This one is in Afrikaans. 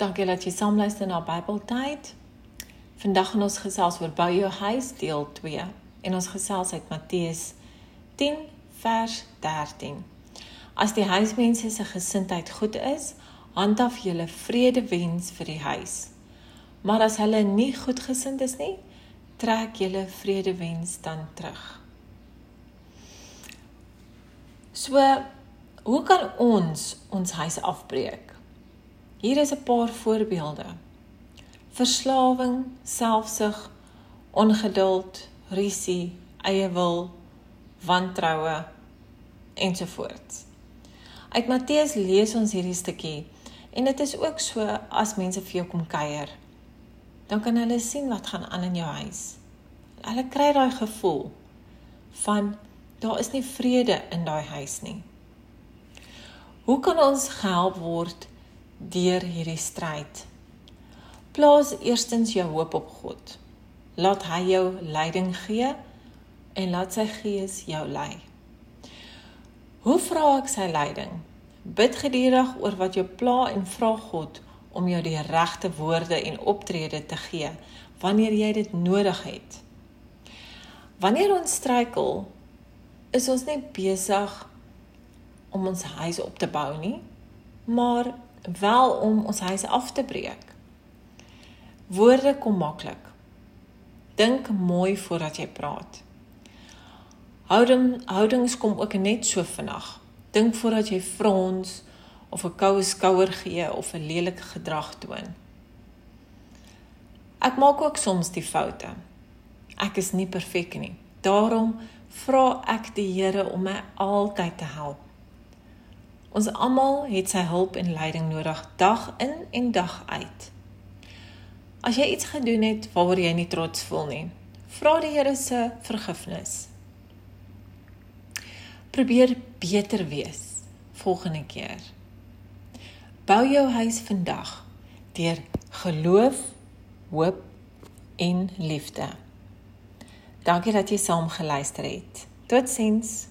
Dankie dat jy saam luister na Bybeltyd. Vandag gaan ons gesels oor bou jou huis deel 2 en ons gesels uit Matteus 10 vers 13. As die huismense se gesindheid goed is, handhaaf julle vrede wens vir die huis. Maar as hulle nie goedgesind is nie, trek julle vrede wens dan terug. So, hoe kan ons ons huis afbreek? Hier is 'n paar voorbeelde. Verslawing, selfsug, ongeduld, risie, eie wil, wantroue ensovoorts. Uit Matteus lees ons hierdie stukkie en dit is ook so as mense vir jou kom kuier. Dan kan hulle sien wat gaan aan in jou huis. Hulle kry daai gevoel van daar is nie vrede in daai huis nie. Hoe kan ons gehelp word deur hierdie stryd. Plaas eerstens jou hoop op God. Laat hy jou leiding gee en laat sy gees jou lei. Hoe vra ek sy leiding? Bid gedurig oor wat jou pla en vra God om jou die regte woorde en optrede te gee wanneer jy dit nodig het. Wanneer ons struikel, is ons nie besig om ons huis op te bou nie, maar wel om ons huis af te breek. Woorde kom maklik. Dink mooi voordat jy praat. Houding houdings kom ook net so vinnig. Dink voordat jy frons of 'n koue skouer gee of 'n lelike gedrag toon. Ek maak ook soms die foute. Ek is nie perfek nie. Daarom vra ek die Here om my altyd te help. Ons almal het sy hulp en leiding nodig dag in en dag uit. As jy iets gedoen het waaroor jy nie trots voel nie, vra die Here se vergifnis. Probeer beter wees volgende keer. Bou jou huis vandag deur geloof, hoop en liefde. Dankie dat jy saam geluister het. Totsiens.